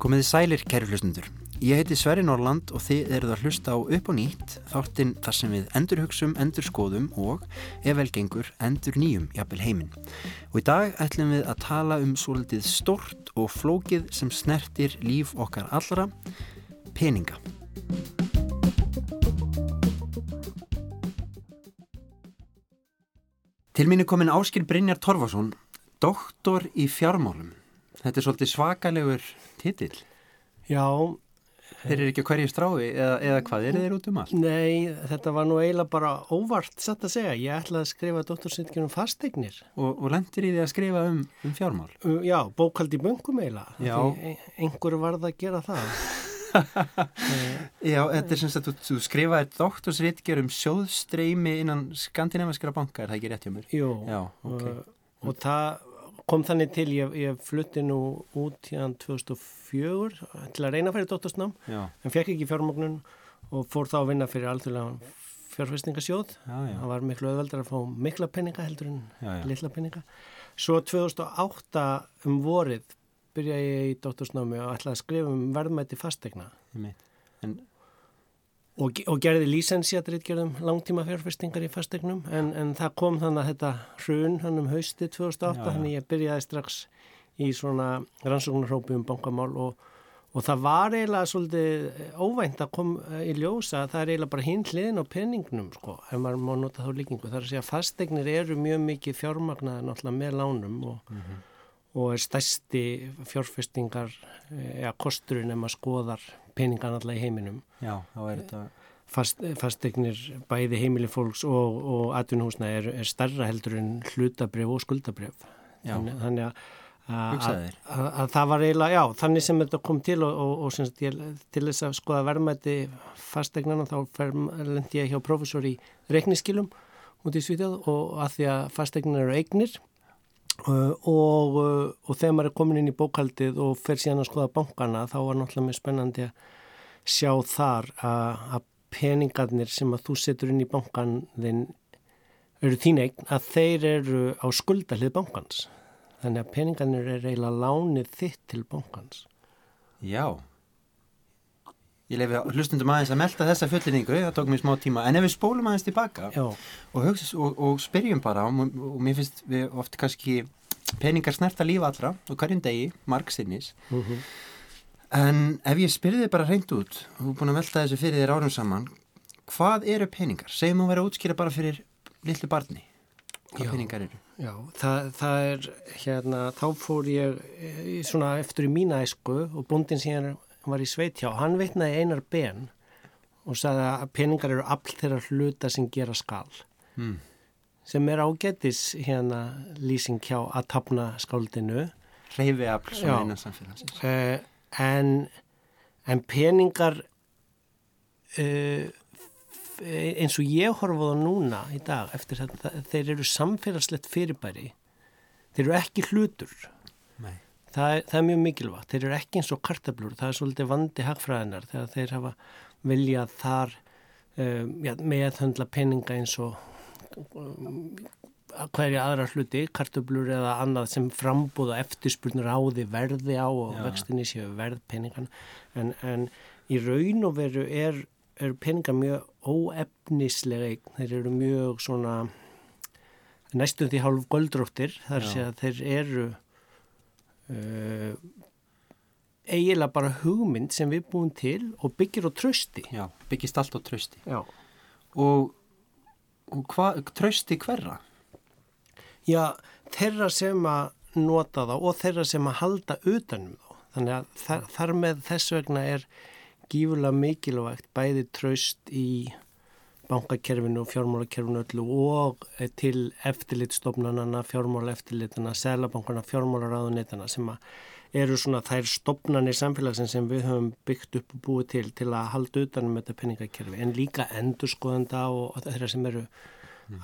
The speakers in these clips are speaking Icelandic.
Komiði sælir, kæru hlustundur. Ég heiti Sverri Norland og þið eruð að hlusta á upp og nýtt þáttinn þar sem við endur hugsum, endur skoðum og, ef vel gengur, endur nýjum, jafnvel heiminn. Og í dag ætlum við að tala um svolítið stort og flókið sem snertir líf okkar allra, peninga. Til mín er komin Áskil Brynjar Torfason, doktor í fjármálum. Þetta er svolítið svakalegur titill. Já. Þeir eru ekki hverju strái eða, eða hvað, eru þeir út um allt? Nei, þetta var nú eiginlega bara óvart satt að segja. Ég ætlaði að skrifa doktorsynningur um fasteignir. Og, og lendir í því að skrifa um, um fjármál? Uh, já, bókaldi böngum eiginlega. Já. Því einhverju varð að gera það. Já, þetta er sem sagt, þú, þú skrifaði doktorsritger um sjóðstreymi innan skandinaviskara banka, er það ekki rétt hjá mér? Jú. Já, ok. Og, og það kom þannig til, ég, ég flutti nú út hérna 2004 til að reyna að færi dóttorsnám en fekk ekki fjármögnun og fór þá að vinna fyrir alþjóðlega fjárfestingasjóð það var miklu öðveldar að fá mikla penninga heldur en já, já. litla penninga svo 2008 um vorið byrjaði ég í dóttorsnámi og ætlaði að skrifa um verðmætti fastegna en og, og gerði lísensjadritgerðum langtíma fjárfestingar í fastegnum en, en það kom þannig að þetta hrun hann um hausti 2008 þannig ég byrjaði strax í svona rannsóknarhópi um bankamál og, og það var eiginlega svolítið óvænt að koma í ljósa það er eiginlega bara hinn hliðin á penningnum sko, ef maður má nota þá líkingu. Það er að segja að fastegnir eru mjög mikið fjármagnaði náttúrulega með lánum og mm -hmm og er stærsti fjárfestingar eða kosturinn ef maður skoðar peningan alltaf í heiminum. Já, þá er þetta... Fast, fastegnir bæði heimili fólks og, og atvinnhúsna er, er starra heldur en hlutabref og skuldabref. Þannig, þannig að, að, að, að það var eiginlega, já, þannig sem þetta kom til og, og, og semst, ég, til þess að skoða verðmætti fastegnana þá lendi ég hjá profesor í reikniskilum út í Svítjað og að því að fastegnar eru eignir og, uh, og þegar maður er komin inn í bókaldið og fer síðan að skoða bankana þá var náttúrulega mjög spennandi að sjá þar að, peningarnir sem að þú setur inn í bankan þinn eru þín eign að þeir eru á skuldalið bankans. Þannig að peningarnir er eiginlega lánið þitt til bankans. Já Ég lefi hlustundum aðeins að melda þessa fullinningu, það tók mér smá tíma, en ef við spólum aðeins tilbaka og, hugsa, og, og spyrjum bara, og, og mér finnst við ofta kannski peningar snerta lífa allra og hverjum degi, marg sinnis, uh -huh. en ef ég spyrði þið bara reynd út, og þú er búin að velta þessu fyrir þér árum saman, hvað eru peningar? Segjum að vera útskýra bara fyrir lillu barni, hvað já, peningar eru? Já, það, það er, hérna, þá fór ég svona eftir í mína æsku og búndin síðan hann var í Sveitjá, hann veitnaði einar ben og sagði að peningar eru all þeirra hluta sem gera skal. Mm. sem er ágættis hérna lýsing hjá að tapna skáldinu. Reyfi afl sem eina samfélagsins. Uh, en, en peningar uh, eins og ég horfa á núna í dag eftir þetta, þeir eru samfélagslegt fyrirbæri. Þeir eru ekki hlutur það er, það er mjög mikilvægt. Þeir eru ekki eins og kartablur, það er svolítið vandi hagfræðinar þegar þeir hafa viljað þar um, já, meðhöndla peninga eins og um, hverja aðra hluti, kartablur eða annað sem frambúða eftirspurnur á því verði á og já. vextinni séu verð peningan en, en í raun og veru er, er peninga mjög óefnislega, þeir eru mjög svona næstum því hálf goldróttir þar sé að þeir eru uh, eiginlega bara hugmynd sem við búum til og byggir á trösti Já, byggist allt á trösti Já. og, og hva, trösti hverra? Já, þeirra sem að nota þá og þeirra sem að halda utanum þá þannig að þar, þar með þess vegna er gífurlega mikilvægt bæði tröst í bankakerfinu og fjármálakerfinu öllu og til eftirlitstofnanana, fjármála eftirlitana, selabankana, fjármálaráðunitana sem eru svona þær stopnarnir samfélagsins sem við höfum byggt upp og búið til til að halda utanum þetta penningakerfi en líka endurskoðanda og þeirra sem eru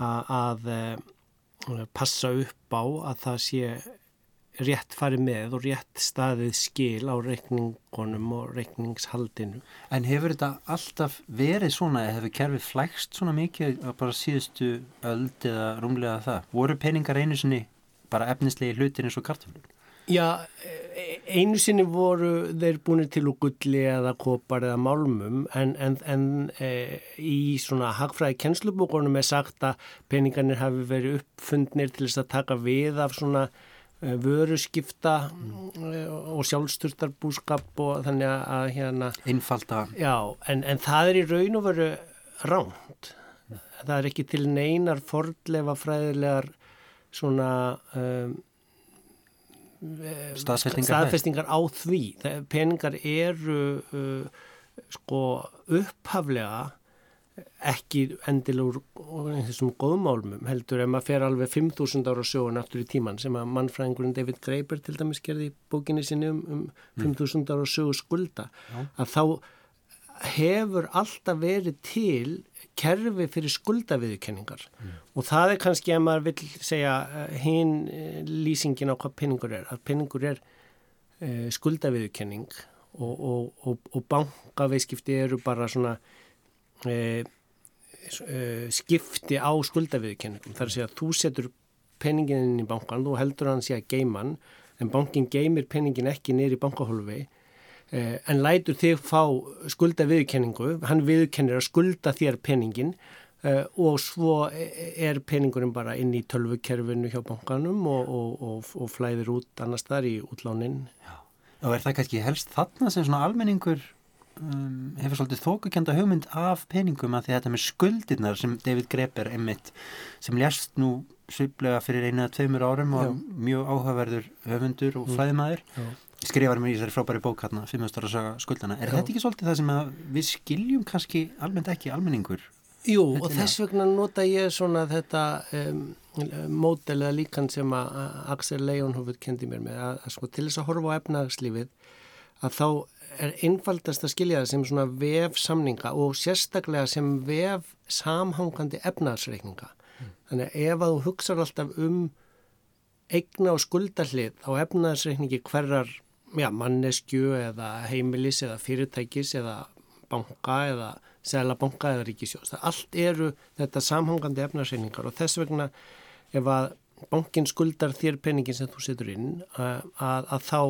að, að eh, passa upp á að það sé rétt farið með og rétt staðið skil á reikningunum og reikningshaldinu. En hefur þetta alltaf verið svona, hefur kerfið flækst svona mikið að bara síðustu öld eða rúmlega það? Voru peningar einu sinni bara efnislegi hlutir eins og kartaflur? Já, einu sinni voru þeir búinir til úr gulli eða kopar eða málmum en, en, en e, í svona hagfræði kennslubókunum er sagt að peningarnir hafi verið uppfundnir til þess að taka við af svona e, vöruskipta mm. og sjálfsturstarbúskap og þannig að hérna Einfalda. Já, en, en það er í raun og veru ránt það er ekki til neinar fordlefa fræðilegar svona um, staðfestingar, staðfestingar á því. Peningar eru uh, sko upphaflega ekki endilur þessum góðmálmum heldur ef maður fer alveg 5.000 ára sjóun aftur í tíman sem að mannfræðingurinn David Graeber til dæmis gerði í bókinni sinni um, um 5.000 mm. ára sjóu skulda Já. að þá hefur alltaf verið til kerfi fyrir skuldaviðkenningar mm. og það er kannski að maður vil segja uh, hinn uh, lýsingin á hvað penningur er að penningur er uh, skuldaviðkenning og, og, og, og bankaviðskipti eru bara svona skipti á skuldaviðkenningum þar að segja að þú setur penningin inn í bankan, þú heldur hann sé að geiman en bankin geimir penningin ekki neyri bankahólfi Eh, en lætur þig fá skulda viðkenningu, hann viðkennir að skulda þér peningin og svo er peningurinn bara inn í tölvukerfinu hjá bankanum og, og, og, og flæðir út annars þar í útlánin. Já, og er það kannski helst þarna sem svona almenningur um, hefur svolítið þókukenda hugmynd af peningum að því þetta með skuldirnar sem David Greber einmitt sem lérst nú sviplega fyrir einu að tveimur árum og Já. mjög áhugaverður höfundur og mm. flæðimæður. Skrifar mér í þessari frábæri bók hérna, 500 ára saga skuldana. Er Já. þetta ekki svolítið það sem við skiljum kannski almennt ekki almenningur? Jú, og þess vegna nota ég svona þetta um, mótel eða líkan sem að Axel Leonhufur kendi mér með að, að sko til þess að horfa á efnagslífið að þá er einfaldast að skilja það sem svona vef samninga og sérstaklega sem vef samhangandi efnagsreikninga. Mm. Þannig að ef að þú hugsaður alltaf um eigna og skuldarlið á efnagsreikningi hverjar já, mannesku eða heimilis eða fyrirtækis eða banka eða selabanka eða ríkisjós. Það allt eru þetta samhangandi efnarseiningar og þess vegna ef að bankin skuldar þér peningin sem þú setur inn að, að, að þá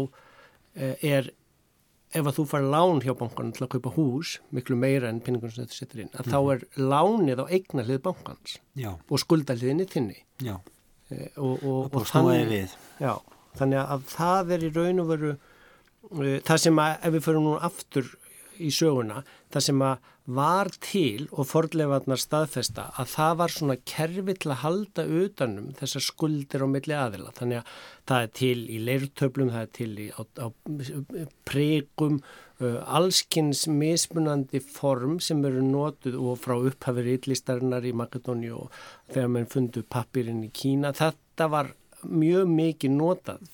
eh, er ef að þú far lán hjá bankan til að kaupa hús, miklu meira enn peningin sem þú setur inn, að mm. þá mhm. er lánið á eignalið bankans Já. og skuldaliðinni þinni. Já. E, og, og, og, þannig, já, þannig að það er í raun og veru Eh, það sem að, ef við förum nú aftur í söguna, það sem að var til og fordleifarnar staðfesta að það var svona kerfi til að halda utanum þessar skuldir á milli aðila. Þannig að það er til í leirtöflum, það er til í, á, á pregum, uh, allskynns mismunandi form sem eru notuð og frá upphafið ítlistarinnar í Makedóni og þegar mann fundu pappirinn í Kína. Þetta var mjög mikið notað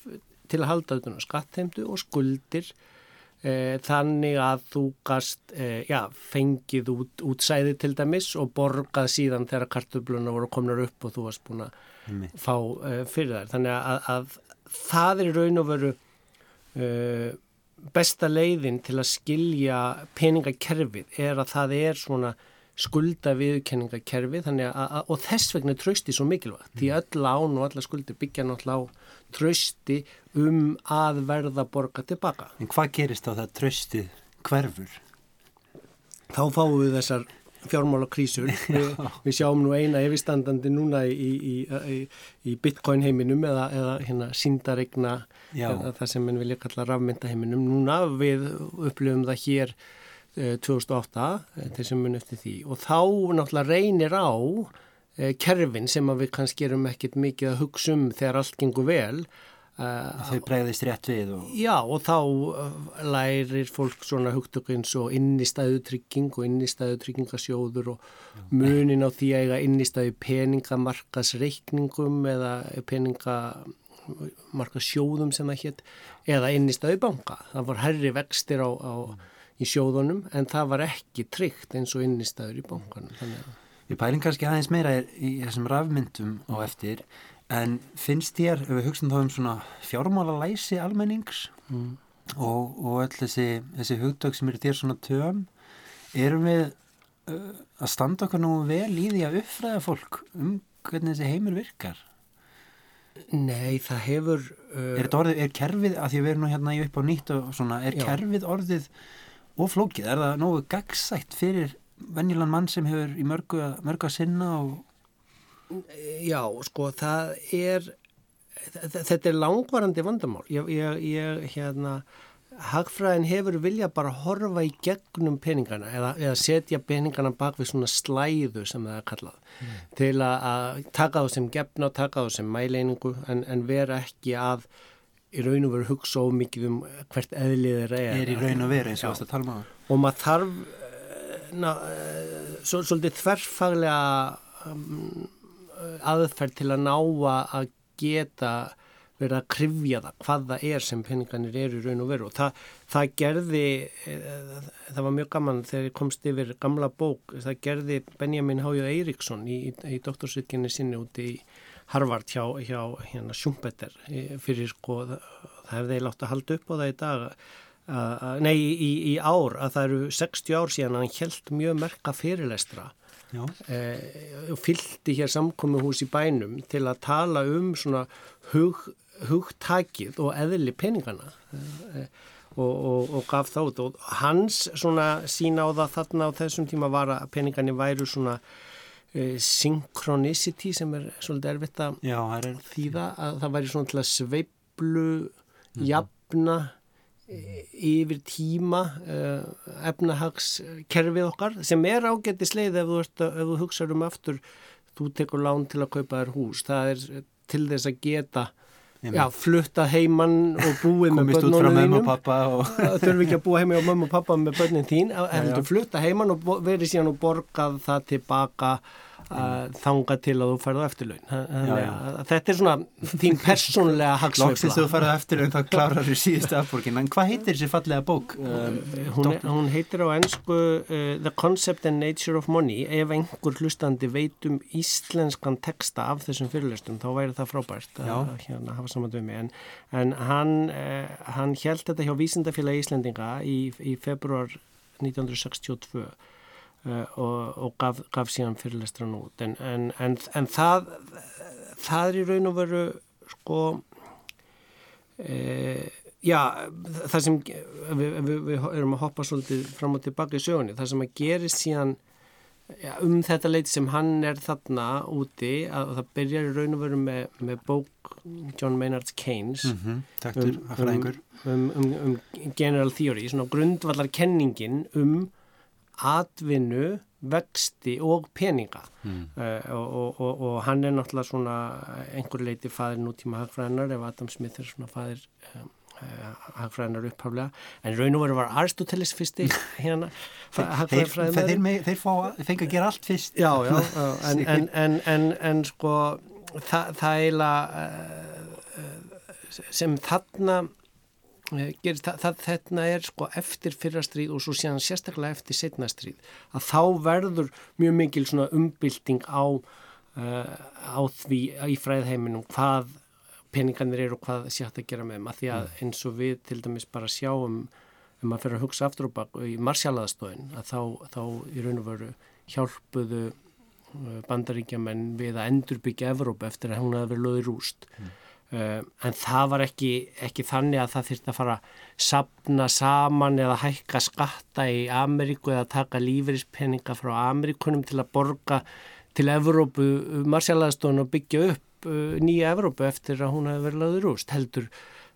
til að halda auðvitað um skattheimdu og skuldir e, þannig að þú gast e, já, fengið út, útsæði til dæmis og borgað síðan þegar kartubluna voru komnar upp og þú varst búin að mm. fá e, fyrir þær. Þannig að, að það er raun og veru besta leiðin til að skilja peningakerfið er að það er svona skulda viðkenningakerfi og þess vegna trösti svo mikilvægt mm. því öll lán og alla skuldir byggja náttúrulega á trösti um að verða borga tilbaka. En hvað gerist á það tröstið hverfur? Þá fáum við þessar fjármála krísur. Vi, við sjáum nú eina yfirstandandi núna í, í, í, í bitcoin heiminum eða, eða hérna síndaregna það sem við vilja kalla rafmynda heiminum. Núna við upplifum það hér 2008 eh, til sem mun eftir því. Og þá náttúrulega reynir á eh, kerfin sem við kannski erum ekkit mikið að hugsa um þegar allt gengur vel þau bregðist rétt við og... Já og þá lærir fólk svona hugtökins og innistæðutrygging og innistæðutryggingasjóður og munin á því að eiga innistæðu peningamarkasreikningum eða peningamarkasjóðum sem það hétt eða innistæðu banka. Það var herri vextir á, á í sjóðunum en það var ekki tryggt eins og innistæður í bankanum. Við pælum kannski aðeins meira í þessum rafmyndum á eftir en finnst þér, ef við hugsaum þá um svona fjármála læsi almennings mm. og, og öll þessi, þessi hugdögg sem eru þér svona töm erum við uh, að standa okkur nú vel í því að uppfræða fólk um hvernig þessi heimur virkar Nei, það hefur uh, Er þetta orðið, er kerfið, að því að við erum nú hérna upp á nýtt og svona, er já. kerfið orðið og flókið, er það nógu gagsætt fyrir venjulan mann sem hefur í mörgu, að sinna og Já, sko, það er þetta er langvarandi vandamál. Ég, ég, ég hérna Hagfræðin hefur vilja bara horfa í gegnum peningana eða, eða setja peningana bak við svona slæðu sem það er kallað. Mm. til að taka þá sem gefna og taka þá sem mæleiningu en, en vera ekki að í raun og veru hugsa of mikið um hvert eðlið er. Er í raun og veru eins og það tala maður um og maður þarf eh, na, eh, svo, svolítið þverfaglega um, aðferð til að ná að geta verið að krifja það hvað það er sem peningarnir eru í raun og veru. Og það, það gerði eh, það var mjög gaman þegar ég komst yfir gamla bók, það gerði Benjamin Hájóð Eiríksson í, í, í doktorsutginni sinni úti í Harvard hjá, hjá hérna Schumpeter fyrir sko, það hefði látt að halda upp á það í dag uh, nei, í, í ár að það eru 60 ár síðan að hann held mjög merka fyrirlestra eh, og fylgdi hér samkomiðhús í bænum til að tala um svona hug hugtakið og eðli peningana eh, og, og, og gaf þátt og hans svona sína á það þarna á þessum tíma var að peningani væru svona uh, synchronicity sem er svolítið erfitt að Já, er... þýða að það væri svona til að sveiblu mm -hmm. jafna eh, yfir tíma uh, efnahagskerfið okkar sem er ágætti sleið ef þú, ert, ef þú hugsaður um aftur þú tekur lán til að kaupa þér hús það er til þess að geta Já, flutta heimann og búið með börnunum þínum. Þurfi ekki að búa heima á mömmu og pappa með börnin þín. Heldur flutta heimann og verið síðan og borgað það tilbaka þanga til að þú færðu eftirlaun. Þetta er svona þín persónlega hagsveifla. Lóksins þú færðu eftirlaun þá klárar þú síðustu afborgin. En hvað heitir þessi fallega bók? Um, hún, er, hún heitir á ennsku uh, The Concept and Nature of Money. Ef einhver hlustandi veit um íslenskan texta af þessum fyrirlestum þá væri það frábært að hérna, hafa saman dömi en, en hann, uh, hann held þetta hjá Vísindafélagi Íslendinga í, í februar 1962 Uh, og, og gaf, gaf síðan fyrirlestran út. En, en, en, en það það er í raun og veru sko e, já það sem við, við, við erum að hoppa svolítið fram og tilbaka í sögunni það sem að gera síðan já, um þetta leiti sem hann er þarna úti að það byrjar í raun og veru með, með bók John Maynard Keynes mm -hmm, um, um, um, um General Theory svona grundvallar kenningin um atvinnu, vexti og peninga. Mm. uh, og, og, og hann er náttúrulega svona einhver leiti fadir nútíma hagfræðinar ef Adam Smith er svona fadir um, uh, hagfræðinar upphaflega. En raun og veru var Aristoteles fyrsti hérna hagfræðinar þeir, þeir, þeir fengi að gera allt fyrst. Já, já, en, en, en, en en sko það, það eiginlega uh, sem þarna Eh, gerist, það, það, þetta er sko eftir fyrra stríð og svo séðan sérstaklega eftir setna stríð að þá verður mjög mikil svona umbylting á, uh, á því í fræðheiminum hvað peningarnir eru og hvað sé hægt að gera með þeim að því að mm. eins og við til dæmis bara sjáum ef maður fyrir að hugsa aftur og bak í marsjalaðastóin að þá, þá í raun og veru hjálpuðu eh, bandaríkjaman við að endurbyggja Evrópa eftir að hún hafi verið löður úst mm. Uh, en það var ekki, ekki þannig að það þurfti að fara að sapna saman eða hækka skatta í Ameríku eða taka lífeyrispenninga frá Ameríkunum til að borga til Evrópu, marsjalaðstofun og byggja upp uh, nýja Evrópu eftir að hún hefði verið laður úrst heldur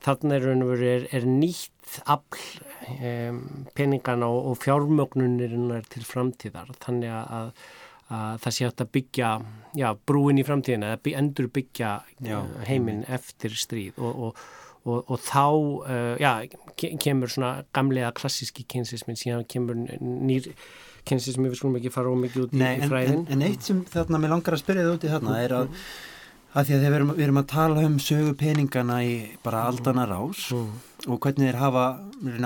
þarna er, er, er nýtt afl um, peningana og, og fjármögnunir til framtíðar. Þannig að að það sé hægt að byggja já, brúin í framtíðin eða endur byggja já, uh, heiminn eftir stríð. Og, og, og, og þá uh, já, kemur svona gamlega klassíski kynsismin síðan kemur nýr kynsismin við skulum ekki fara ómikið út Nei, í fræðin. en, en, en eitt sem þarna mér langar að spyrja það út í þarna er að að því að við erum, við erum að tala um sögu peningana í bara aldana rás mm. og hvernig þeir hafa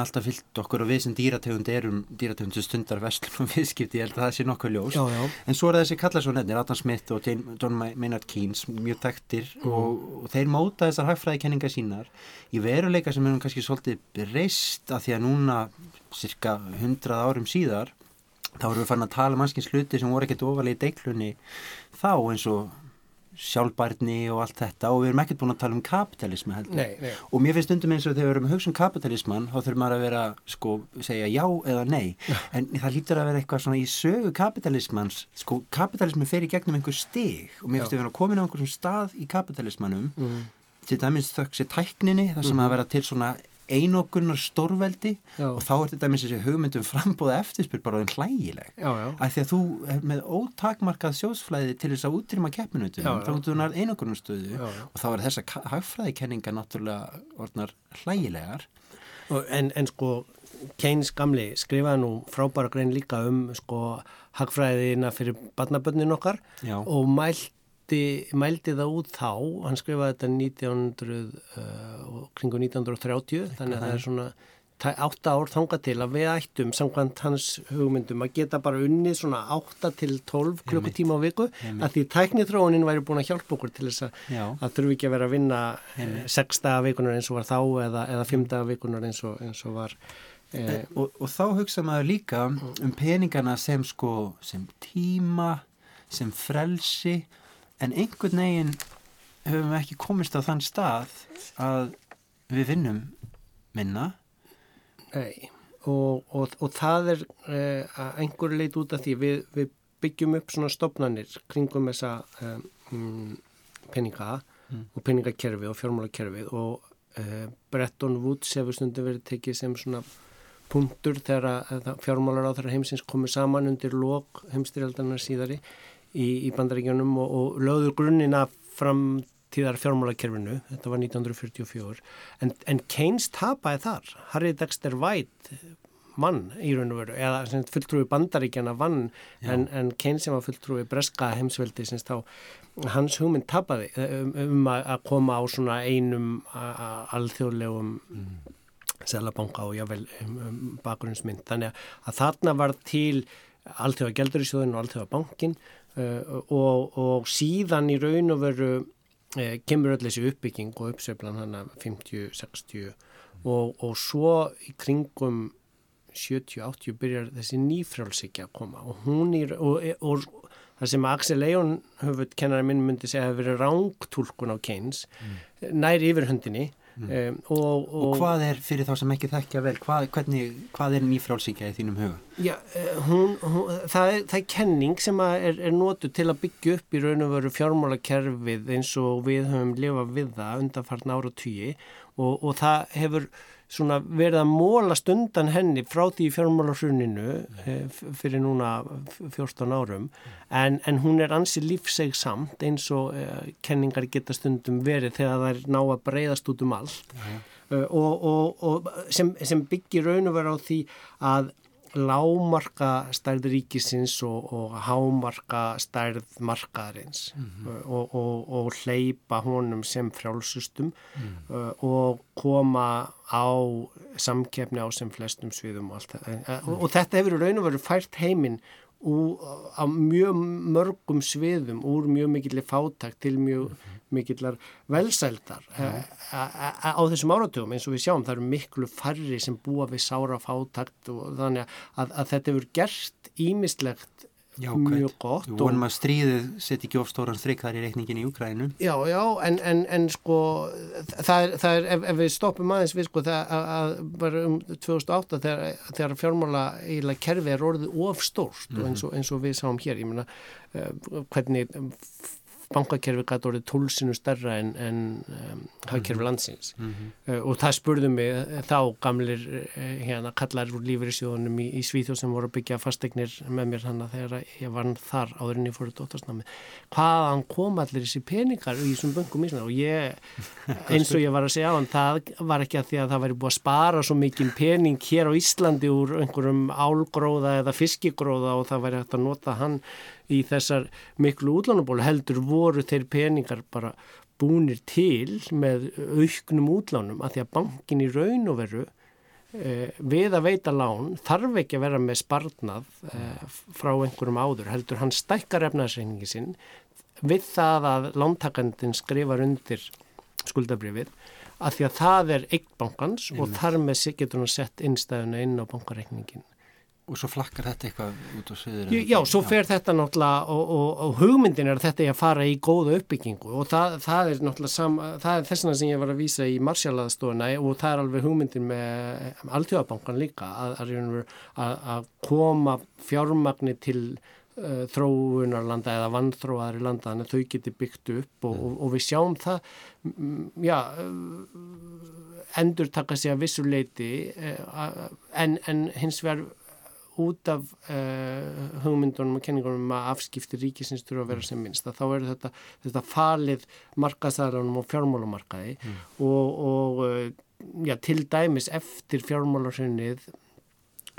alltaf fyllt okkur og við sem dýrategund erum dýrategund sem stundar vestlum og viðskipti, ég held að það sé nokkuð ljós já, já. en svo er þessi kallarsónennir, Adam Smith og Jane, John Maynard Keynes mjög taktir mm. og, og þeir móta þessar hagfræðikenningar sínar í veruleika sem erum kannski svolítið reist að því að núna cirka hundrað árum síðar þá erum við farin að tala um mannskins hluti sem voru ekkert ofalega í deiklunni þá eins og sjálfbærni og allt þetta og við erum ekkert búin að tala um kapitalismi heldur nei, nei. og mér finnst undum eins og þegar við erum að hugsa um kapitalisman þá þurfum maður að vera sko segja já eða nei en það lítur að vera eitthvað svona í sögu kapitalismans sko kapitalismi fer í gegnum einhver stig og mér finnst við að koma inn á einhversum stað í kapitalismanum mm. til dæmis þökk sér tækninni þar sem mm. að vera til svona einogunar stórveldi já. og þá er þetta með þessi hugmyndum frambóða eftirspyr bara en hlægileg. Af því að þú er með ótakmarkað sjósflæði til þess að útrýma keppminutum þá er þú nær einogunar stöðu og þá er þessa hagfræðikenninga náttúrulega orðnar hlægilegar. En, en sko Keynes gamli skrifaði nú frábæra grein líka um sko hagfræðina fyrir barnabönnin okkar já. og mælt mældi, mældi það út þá, hann skrifaði þetta 1900, uh, kringu 1930, þannig að það er svona átta ár þanga til að við ættum samkvæmt hans hugmyndum að geta bara unnið svona 8 til 12 klukkutíma á viku Heimitt. að því tæknithróunin væri búin að hjálpa okkur til þess að það þurfi ekki að vera að vinna 6 daga vikunar eins og var þá eða, eða 5 daga vikunar eins og, eins og var eh, og, og þá hugsa maður líka um peningana sem sko sem tíma sem frelsi en einhvern veginn höfum við ekki komist á þann stað að við vinnum minna Nei og, og, og það er eh, að einhver leit út af því við, við byggjum upp svona stopnarnir kringum þessa mm, peninga mm. og peningakerfi og fjármálakerfi og eh, Bretton Woods hefur stundu verið tekið sem svona punktur þegar fjármálar á þeirra heimsins komið saman undir lok heimstyrjaldanar síðari í, í bandaríkjunum og, og lögður grunnina fram tíðar fjármálakerfinu, þetta var 1944 en, en Keynes tapaði þar. Harry Dexter White mann í raun og veru, eða fulltrúi bandaríkjana vann en, en Keynes sem var fulltrúi breska heimsveldi þá hans hugmynd tapaði um, um að koma á svona einum alþjóðlegum mm. selabanka og jável um, um, bakgrunnsmynd. Þannig að þarna var til allþjóða geldurísjóðin og allþjóða bankin og, og síðan í raun og veru uh, kemur öll þessi uppbygging og uppseflan hann af 50-60 og, og svo í kringum 70-80 byrjar þessi nýfrálsíkja að koma og hún er og, og það sem Axel Leon höfut kennara minn myndi segja að það hefur verið rángtúlkun á Keynes mm. nær yfir höndinni Mm. Um, og, og, og hvað er fyrir þá sem ekki þekkja vel, hvað, hvernig, hvað er nýfrálsíkja í þínum huga? Já, eh, hún, hún, það, er, það er kenning sem er, er nótu til að byggja upp í raun og veru fjármálakerfið eins og við höfum lifað við það undanfarn ára tíu og, og það hefur svona verið að móla stundan henni frá því fjármálarsuninu eh, fyrir núna 14 árum. En, en hún er ansi lífseg samt eins og eh, kenningar geta stundum verið þegar það er ná að breyðast út um allt. Eh, og, og, og sem, sem byggir raun og vera á því að lámarka stærð ríkisins og, og hámarka stærð markaðarins mm -hmm. og, og, og hleypa honum sem frjálsustum mm. og koma á samkefni á sem flestum sviðum og allt þetta. Mm. Og þetta hefur raun og verið fært heiminn á mjög mörgum sviðum úr mjög mikillir fátakt til mjög mhm. Mikillar velsældar ja. á þessum áratugum eins og við sjáum það eru miklu farri sem búa við sára fátakt og þannig að, að þetta hefur gert ímislegt Já, mjög gott Við vonum að stríðið setja ekki ofstóran þar í reikningin í Ukrænu Já, já, en, en, en sko það er, það er ef, ef við stoppum aðeins við sko það að bara um 2008 þegar, þegar fjármála eiginlega kerfi er orðið ofstórt mm -hmm. eins, og, eins og við sáum hér, ég menna uh, hvernig bankakerfi gæti orðið tólsinu starra en, en um, hafkerfi mhm. landsins mm -hmm. uh, og það spurðum við uh, þá gamlir uh, hérna kallar úr lífeyrisjóðunum í, í Svíþjóð sem voru að byggja fastegnir með mér hann að þegar ég var þar áður en ég fór í dóttarsnámi hvaðan kom allir þessi peningar í þessum böngum í svona og ég eins og ég var að segja á hann það var ekki að því að það væri búið að spara svo mikið pening hér á Íslandi úr einhverjum álgróða eða fiskigróða og það væri hægt að nota hann í þessar miklu útlánabólu heldur voru þeir peningar bara búnir til með auknum útlánum að því að bankin í raun og veru eh, við að veita lán þarf ekki að vera með sparnað eh, frá einhverjum áður heldur hann stækkar efnaðsreiningi sinn við það að lántakandin skrifar undir skuldabrifið að því að það er eitt bankans Einmitt. og þar með getur hann sett innstæðuna inn á bankareikningin Og svo flakkar þetta eitthvað út á söður? Já, svo fer þetta náttúrulega og, og, og hugmyndin er að þetta er að fara í góða uppbyggingu og það, það er náttúrulega sam, það er þessuna sem ég var að vísa í Marsjallaðstofuna og það er alveg hugmyndin með Alþjóðabankan líka að, að, að koma fjármagni til uh, þróunarlanda eða vannþróaðari landa þannig að þau geti byggt upp og, mm. og við sjáum það mm, já uh, endur taka sig að vissuleiti en, en hins vegar út af uh, hugmyndunum og kenningunum að afskipti ríkisins þurfa að vera sem minnst þá er þetta, þetta falið markaðsæðaranum og fjármálumarkaði mm. og, og uh, já, til dæmis eftir fjármálarsunnið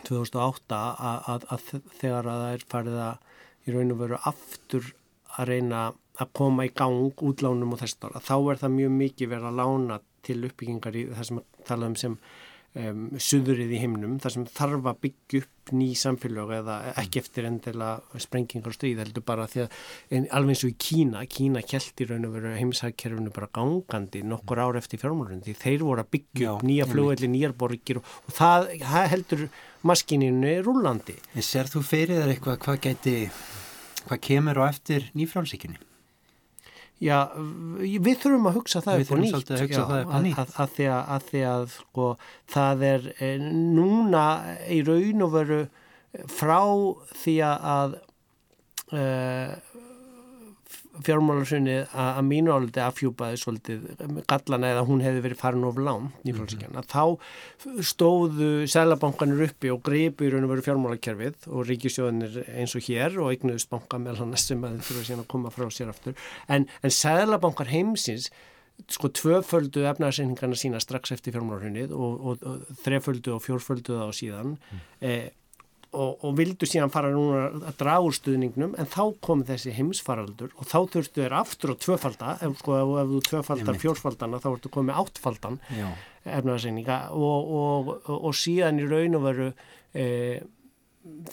2008 að, að, að þegar að það er farið að í raun og veru aftur að reyna að koma í gang útlánum og þess að þá er það mjög mikið verið að lána til uppbyggingar í það sem talaðum sem um, suðrið í himnum þar sem þarf að byggja upp ný samfélag eða ekki eftir endilega sprengingar og stríð heldur bara því að alveg eins og í Kína, Kína kjælti raun og veru heimsækkerfunu bara gangandi nokkur ár eftir fjármálun því þeir voru að byggja upp nýja flugvelli, nýjar borgir og, og það, það heldur maskininu rúlandi. En ser þú fyrir þar eitthvað hvað geti, hvað kemur á eftir nýfrálsíkinni? Já, við þurfum að hugsa það upp og nýtt, að, já, það að, að, að því að, að því sko, það er e, núna í raun og veru frá því að e, fjármálarsunni að mínu áldi afhjúpaði svolítið gallan eða hún hefði verið farin of langt nýflóðsíkjan að þá stóðu selabankanir uppi og greipu í raun og veru fjármálarkerfið og ríkisjóðinir eins og hér og eignuðust banka með hann sem að þurfa síðan að koma frá sér aftur. En, en selabankar heimsins sko tvöföldu efnarsynningarna sína strax eftir fjármálarhunnið og, og, og þreföldu og fjórföldu það á síðan. Mm. eh, og, og vildu síðan fara núna að draga úr stuðningnum en þá kom þessi heimsfaraldur og þá þurftu þeir aftur á tvöfalda ef, sko, ef þú tvöfaldar fjórsfaldana þá ertu komið áttfaldan efnaðarseininga og, og, og síðan í raun og veru e,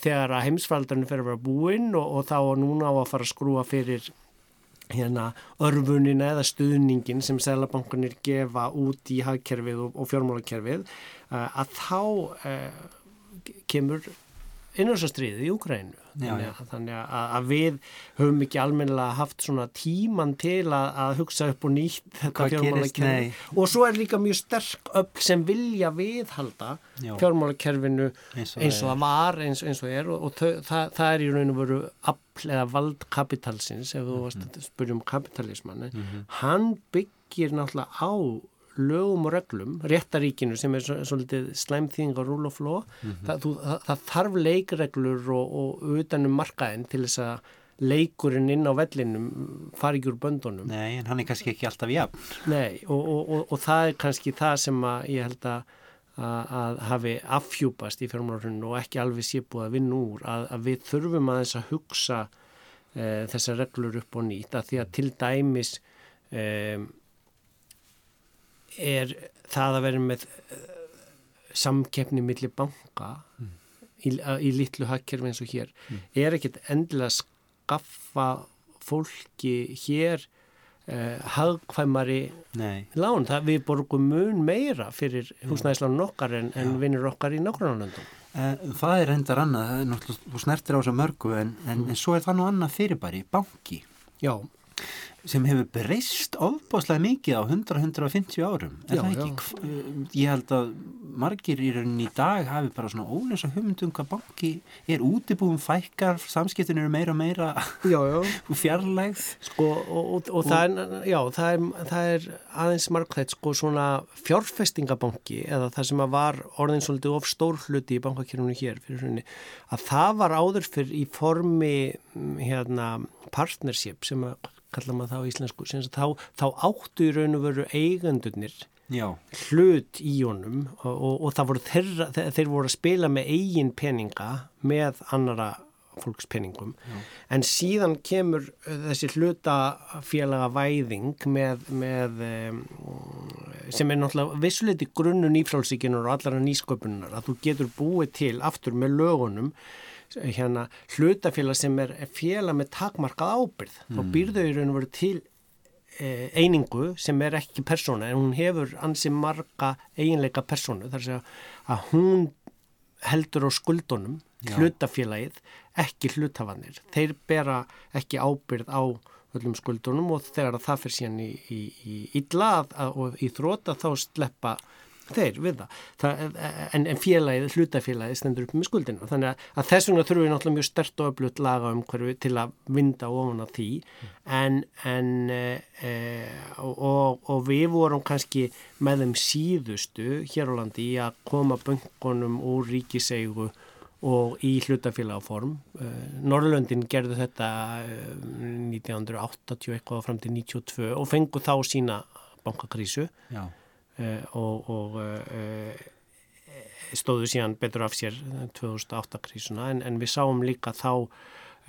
þegar að heimsfaraldarinn fer að vera búinn og þá núna á að fara að skrúa fyrir hérna örfunina eða stuðningin sem selabankunir gefa út í hagkerfið og, og fjármálakerfið að þá eh, kemur innröðsastriðið í Ukrænu þannig, þannig að, að við höfum ekki almennilega haft svona tíman til að, að hugsa upp og nýtt þetta fjármálakerfi. Og svo er líka mjög sterk upp sem vilja viðhalda Já. fjármálakerfinu eins og, eins og það var eins, eins og er. Og, og þau, það, það er í raun og veru afl eða vald kapitalsins ef þú mm -hmm. að spyrja um kapitalismann mm -hmm. hann byggir náttúrulega á lögum og reglum, réttaríkinu sem er svolítið slæmþýðing og rule of law, mm -hmm. það, það, það þarf leikreglur og, og utanum markaðin til þess að leikurinn inn á vellinum fari ekki úr böndunum. Nei, en hann er kannski ekki alltaf jafn. Nei, og, og, og það er kannski það sem að ég held að, að, hafi afhjúpast í fjármálurinn og ekki alveg sé búið að vinna úr, að, að við þurfum að þess að hugsa e, þessar reglur upp og nýtt, að því að til dæmis e, er það að vera með uh, samkeppni millir banka mm. í, í litlu hakkerfi eins og hér mm. er ekkit endilega skaffa fólki hér uh, hagkvæmari lán. Það, við borgum mun meira fyrir húsnæðislánu okkar en, en vinnur okkar í nákvæmlandum. Það er endar annað, það er náttúrulega, þú snertir á þessu mörgu en, en, mm. en svo er það nú annað fyrirbæri, banki. Já sem hefur breyst ofbáslega mikið á 100-150 árum. Já, ég held að margir í rauninni í dag hafi bara svona ólösa hugmyndum hvað banki er. Útibúum fækkar, samskiptin eru meira og meira fjarlægð. Sko, og, og, og það, er, já, það, er, það er aðeins margþætt sko svona fjárfestingabanki eða það sem var orðin svolítið of stór hluti í bankakjörnunu hér fyrir húnni að það var áður fyrir í formi hérna partnership sem að kalla maður það á íslensku þá, þá áttu í raun og veru eigandunir Já. hlut í honum og, og, og það voru þeirra, þeir voru að spila með eigin peninga með annara fólkspenningum en síðan kemur þessi hlutafélaga væðing með, með sem er náttúrulega vissuleiti grunnun ífrálsíkinunar og allara nýsköpunar að þú getur búið til aftur með lögunum hérna hlutafélag sem er félag með takmarkað ábyrð mm. þá býrðu í raun og veru til e, einingu sem er ekki persóna en hún hefur ansi marga eiginleika persónu þar að, að hún heldur á skuldunum Já. hlutafélagið, ekki hlutafanir þeir bera ekki ábyrð á öllum skuldunum og þegar það fyrir síðan í, í, í illa og í þróta þá sleppa þeir við það, það en, en félagið, hlutafélagið stendur upp með skuldinu þannig að, að þess vegna þurfum við náttúrulega mjög stert og öflut laga um hverju til að vinda ofan á því. En, en e, e, og, og við vorum kannski með þeim síðustu hér á landi í að koma böngunum úr ríkiseigu og í hlutafélagaform Norrlöndin gerði þetta 1980 eitthvað fram til 92 og fengu þá sína bankakrísu. Já. Eh, og, og eh, stóðu síðan betur af sér 2008 krísuna en, en við sáum líka þá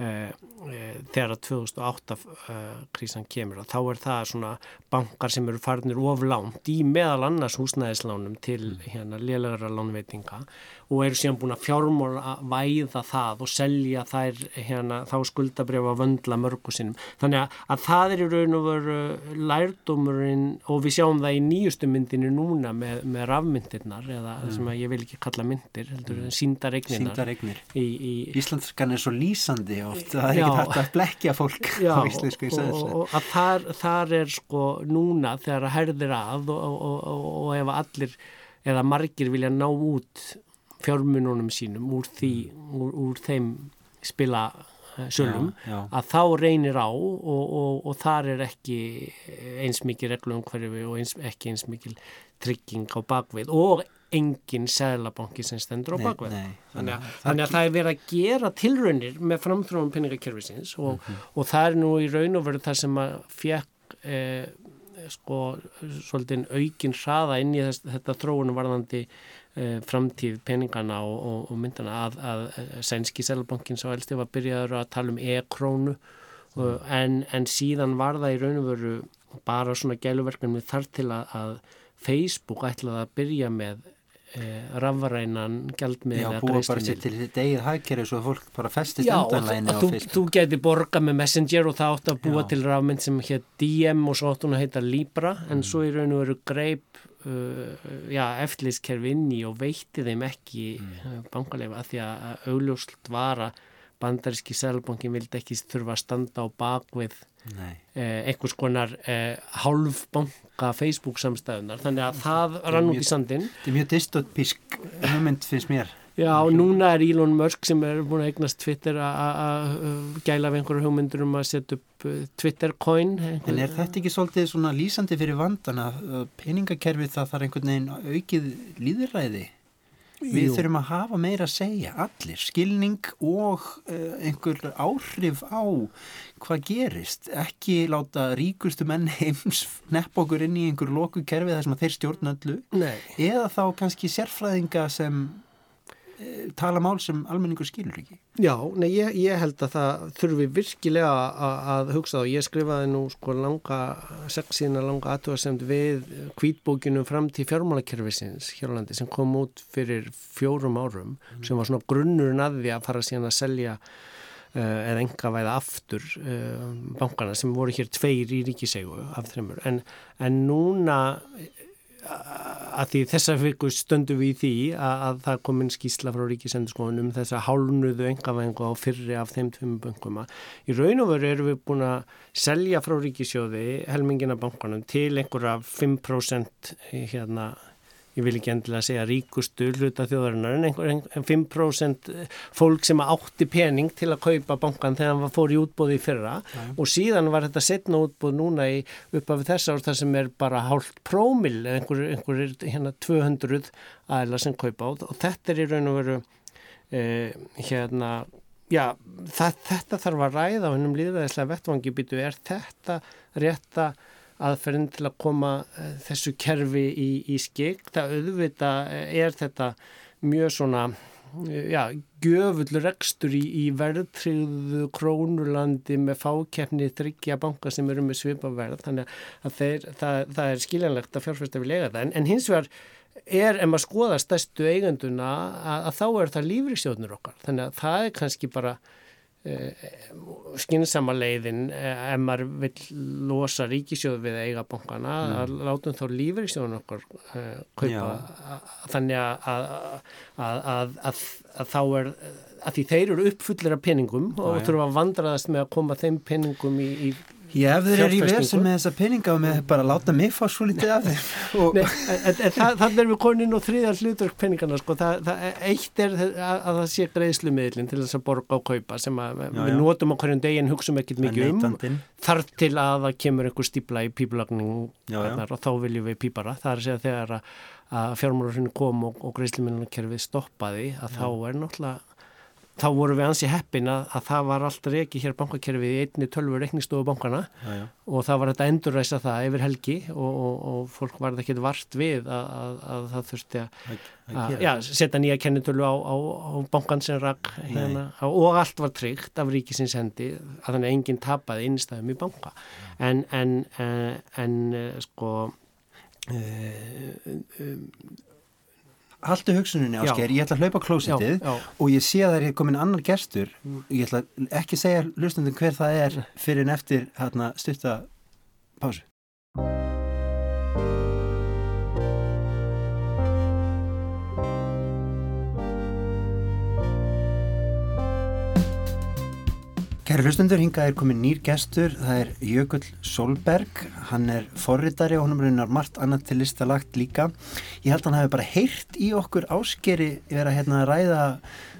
Eh, eh, þegar að 2008 eh, krísan kemur og þá er það svona bankar sem eru farnir oflánt í meðal annars húsnæðislánum til mm. hérna lélæra lánveitinga og eru síðan búin að fjármóla að væða það og selja þær hérna þá skuldabrjöfa vöndla mörgu sinum þannig að, að það er í raun og veru lærdumurinn og við sjáum það í nýjustu myndinu núna með, með rafmyndirnar eða mm. sem að ég vil ekki kalla myndir heldur mm. síndaregnir Íslandskan er svo lýsandi oft, það er ekki hægt að blekja fólk já, á íslensku í sæðislega. Og, og að þar, þar er sko núna þegar að herðir að og, og, og ef allir eða margir vilja ná út fjármununum sínum úr, því, úr, úr þeim spila eh, sölum, að þá reynir á og þar er ekki eins mikið reglum hverju og eins, ekki eins mikið trygging á bakvið og engin seglabanki sem stendur á bakveð þannig, að, þannig að það er verið að gera tilraunir með framþróum peningakerfisins og, mm -hmm. og það er nú í raun og veru það sem að fjekk eh, sko svolítið aukin hraða inn í þess, þetta þróunum varðandi framtíð peningana og, og, og myndana að, að sænski seglabankin svo elsti var byrjaður að tala um e-krónu mm. en, en síðan var það í raun og veru bara svona gæluverknum þar til að, að Facebook ætlaði að byrja með Eh, rafrænan gjaldmiðla Já, búa bara sér til þetta eigið hækjari svo að fólk bara festist undanlæni á Facebook þú geti borga með Messenger og það átt að búa Já. til rafmynd sem hér DM og svo átt hún að heita Libra en mm. svo í raun og veru greip uh, eftirlýskerfi inn í og veitti þeim ekki mm. uh, bankalega að því að augljóslt var að bandaríski selbankin vildi ekki þurfa að standa á bakvið eh, einhvers konar eh, hálfbanka Facebook samstæðunar þannig að það rann út í sandin Þetta er mjög dystopísk hugmynd finnst mér Já, núna er Elon Musk sem er búin að eignast Twitter að gæla af einhverju hugmyndur um að setja upp uh, Twitter coin En er þetta ekki svolítið svona lýsandi fyrir vandan að peningakerfið það þarf einhvern veginn aukið líðræði? Við Jú. þurfum að hafa meira að segja, allir, skilning og uh, einhver áhrif á hvað gerist. Ekki láta ríkustu menn heims nepp okkur inn í einhver loku kerfi þar sem þeir stjórna öllu. Nei. Eða þá kannski sérfræðinga sem Eh, tala mál sem almenningur skilur ekki. Já, nei, ég, ég held að það þurfi virkilega að, að hugsa þá. Ég skrifaði nú sko langa, sexina langa aðtúarsemt við kvítbókinu fram til fjármálakerfisins Hjörlandi sem kom út fyrir fjórum árum mm. sem var svona grunnurinn að því að fara síðan að selja uh, eða enga væða aftur uh, bankana sem voru hér tveir í ríkisegu af þreymur. En, en núna að því þessar fyrir stöndum við í því að, að það komin skísla frá ríkisendurskóðunum um þess að hálnuðu engavengu á fyrri af þeim tvim bönguma. Í raun og veru erum við búin að selja frá ríkisjóði helmingina bankanum til einhverja 5% hérna ég vil ekki endilega segja ríkustu hluta þjóðarinnar en einhver 5% fólk sem átti pening til að kaupa bankan þegar hann fór í útbóði í fyrra. Ja. og síðan var þetta setna útbóð núna í uppafið þess ár þar sem er bara hálft prómil eða einhver, einhver hérna 200 aðla sem kaupa. Og þetta er í raun og veru eh, hérna já það, þetta þarf að ræða á hennum líðræðislega vettvangi. Býtu er þetta rétta aðferðin til að koma uh, þessu kerfi í, í skik. Það auðvita eh, er þetta mjög svona já, göfull rekstur í, í verðtryggðu krónulandi með fákeppni þryggja banka sem eru með svipaverð þannig að þeir, það, það er skiljanlegt að fjárfæsta við lega það. En, en hins vegar er ef maður skoða stærstu eiganduna að, að þá er það lífriksjóðnur okkar. Þannig að það er kannski bara skynsama leiðin uh, ef maður vil losa ríkisjóð við eiga bankana mm. að látum þá lífriksjóðun okkar uh, kaupa. Þannig að, að, að þá er að því þeir eru uppfullir af peningum og þurfa að vandraðast með að koma þeim peningum í, í Já, ef þeir eru í verðsum með þessa peninga og með bara láta mig fá svo litið af þeim Nei, Þannig er við konin og þriðar hlutverk peningana sko. það, það, eitt er að, að það sé greiðslumiðlin til þess að borga og kaupa sem að já, við já. notum á hverjum degin hugsaum ekkert mikið um. þar til að það kemur einhver stípla í píplagning og þá viljum við pípara. Það er að segja þegar að, fjármálurinn kom og, og greiðslumiðlunarkerfið stoppaði að þá er náttúrulega þá voru við ansi heppin að, að það var alltaf ekki hér bankakerfið í einni tölvu reikningstofu bankana já, já. og það var þetta endurræsa það yfir helgi og, og, og fólk var það ekki vart við að, að, að það þurfti að setja nýja kennitölu á, á, á bankan sem rak hérna, og allt var tryggt af ríkisins hendi að þannig að enginn tapaði innstæðum í banka. En, en, en, en sko um, Haldu hugsuninni ásker, ég ætla að hlaupa klósitið og ég sé að það er komin annar gerstur ég ætla ekki að segja hlustundum hver það er fyrir en eftir hérna, styrta pásu Kæri hlustundur, hingað er komin nýr gestur, það er Jökull Solberg, hann er forritari og hann er raunar margt annað til listalagt líka. Ég held að hann hefði bara heyrt í okkur áskeri vera hérna að ræða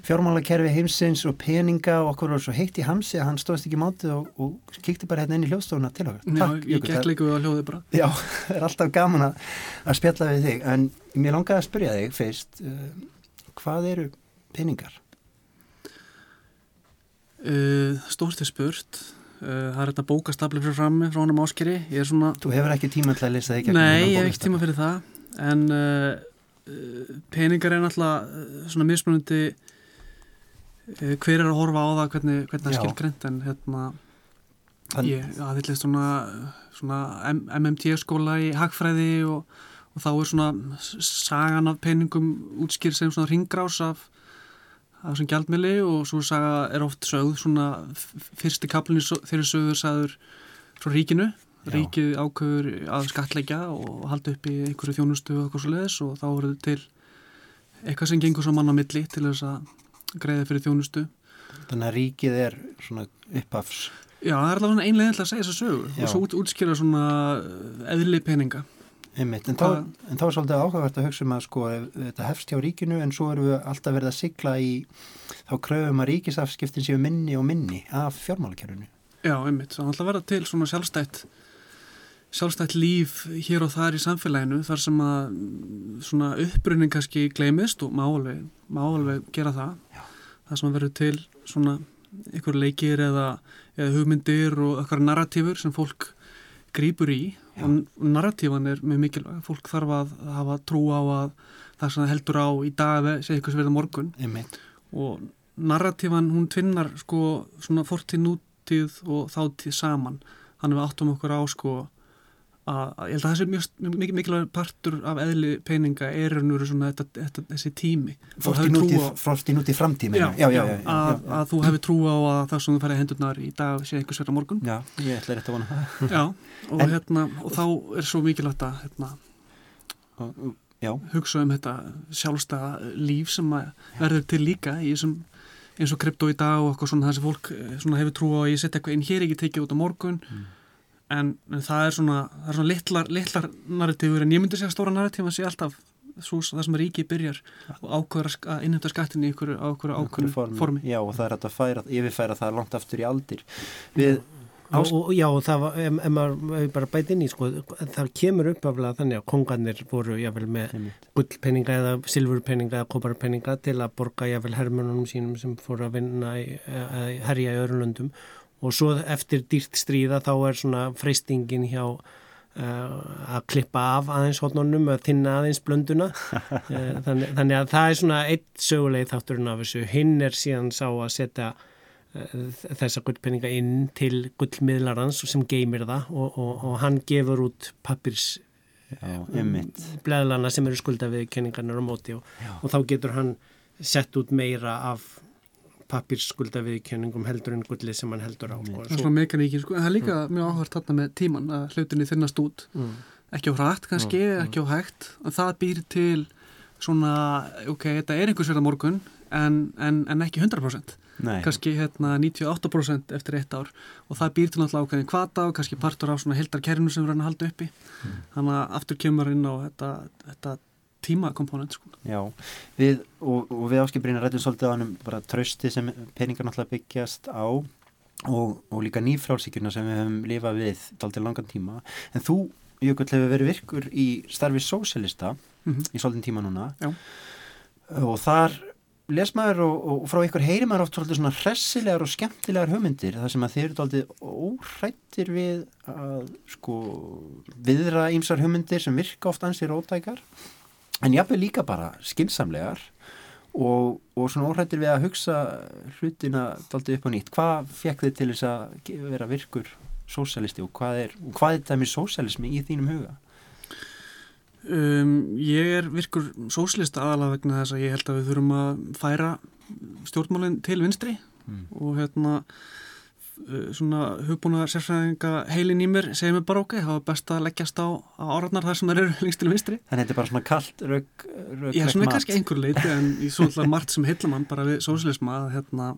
fjármálakerfi heimsins og peninga og okkur var svo heitt í hamsi að hann stóðist ekki mátið og, og kíkti bara hérna inn í hljóðstofuna til okkur. Já, Takk, ég gekk líka við að hljóði bara. Já, það er alltaf gaman að, að spjalla við þig, en mér langaði að spyrja þig fyrst, uh, hvað eru peningar? Uh, Stórt er spurt. Uh, það er þetta bókastafli fyrir frammi frá á áskeri svona... Þú hefur ekki tíma til að lesa það ekki Nei, ég hef ekki tíma fyrir það. En uh, peningar er náttúrulega svona mismunandi hver er að horfa á það hvernig, hvernig það skil greint en hérna Þann... ég aðvillist svona, svona MMT skóla í Hagfræði og, og þá er svona sagan af peningum útskýr sem svona ringrás af af þessum gjaldmili og svo saga er oft sögð svona fyrsti kaplunni þeirri sögur sagður frá ríkinu Já. ríkið ákveður að skatleggja og halda upp í einhverju þjónustu og eitthvað svo leiðis og þá verður til eitthvað sem gengur svo mann á milli til þess að greiða fyrir þjónustu Þannig að ríkið er svona uppafs Já, það er allavega einlega að segja þessa sögur Já. og svo út, útskýra svona eðli peninga Einmitt, en, þá, en þá er svolítið áhugavert að hugsa um að sko þetta hefst hjá ríkinu en svo erum við alltaf verið að sigla í þá kröfum að ríkisafskiptin séu minni og minni af fjármálakerfinu. Já, einmitt, þá alltaf verða til svona sjálfstætt sjálfstætt líf hér og þar í samfélaginu þar sem að svona uppbrunning kannski gleimist og má alveg, má alveg gera það. Já. Það sem að verður til svona ykkur leikir eða, eða hugmyndir og okkar narratífur sem fólk grýpur í Og narratífan er mjög mikilvæg. Fólk þarf að hafa trú á að það sem heldur á í dag sé eitthvað sem verður morgun. Einmitt. og narratífan hún tvinnar sko svona fortíð nútíð og þáttíð saman. Þannig við áttum okkur á sko að ég held að það sé mjög, mjög mikilvæg partur af eðli peninga er svona þetta, þetta, þessi tími. Frosti núti framtími já, já, já, að, að þú hefur trú á að það sem þú færði hendurnar í dag sé einhvers verða morgun. Já, ég ætla rétt að vona Já, og, en, hérna, og þá er svo mikilvægt að hérna, hugsa um þetta sjálfstæða líf sem verður til líka í þessum eins og krypto í dag og eitthvað svona það sem fólk eh, hefur trú á að ég setja eitthvað inn hér ekki tekið út á morgun. Mm en, en það er svona, það er svona litlar, litlar narratífur en ég myndi segja stóra narratíf að sé alltaf svo, það sem Ríki byrjar og ákveður að innhemta skattin í ykkur ákveður formi. formi. Já og það er að færa, yfirfæra það langt aftur í aldir. Við Og, og, já, og það var, ef, ef maður bara bæti inn í, sko, það kemur upp aflega þannig að kongarnir voru jáfnvel með gullpenninga eða silfurpenninga eða koparpenninga til að borga jáfnvel hermunum sínum sem fóru að vinna í, að herja í öðrunlöndum og svo eftir dýrt stríða þá er svona freystingin hjá uh, að klippa af aðeins hodnunum að þinna aðeins blönduna. Uh, þannig, þannig að það er svona eitt sögulegi þátturinn af þessu. Hinn er síðan sá að setja þessa gullpenninga inn til gullmiðlarans sem geymir það og, og, og hann gefur út pappirs bleðlana sem eru skulda við kenningarnar á móti og, og þá getur hann sett út meira af pappirskulda viðkenningum heldur en gullið sem hann heldur á. Sko. Það er svona mekaníkin, sko. en það er líka mm. mjög áhverð þarna með tíman að hlutinni þinnast út. Mm. Ekki á hratt kannski, mm. ekki á hægt. Og það býr til svona, ok, þetta er einhvers verða morgun en, en, en ekki 100%. Nei. Kannski hérna 98% eftir eitt ár og það býr til náttúrulega ákveðin kvata og kannski partur á svona heldarkerfinu sem við erum að halda uppi. Mm. Þannig að aftur kemur inn á þetta, þetta tímakomponent sko. Já, við, og, og við áskiprýna rættum svolítið á hann bara trösti sem peningar náttúrulega byggjast á og, og líka nýfrálsíkjuna sem við hefum lifað við daldið langan tíma, en þú Jökull hefur verið virkur í starfi sósélista mm -hmm. í svolítið tíma núna Já. og þar les maður og, og frá ykkur heyri maður oft svolítið svona hressilegar og skemmtilegar hugmyndir þar sem að þeir eru svolítið óhrættir við að sko viðra ímsar hugmyndir sem virka oft ansið rótækar en jáfnveg líka bara skinsamlegar og, og svona óhættir við að hugsa hlutina daldi upp á nýtt hvað fekk þið til þess að vera virkur sósælisti og hvað er, hvað er það með sósælismi í þínum huga? Um, ég er virkur sósælista aðalega vegna þess að ég held að við þurfum að færa stjórnmálinn til vinstri mm. og hérna svona hugbúna sérfræðinga heilin í mér segir mér bara ok, það var best að leggjast á, á áratnar þar sem það eru lengst til vinstri Þannig að þetta er bara svona kallt rauk, rauk Já, svona kannski einhver leiti en í svona margt sem heilla mann bara við sósilisma að hérna,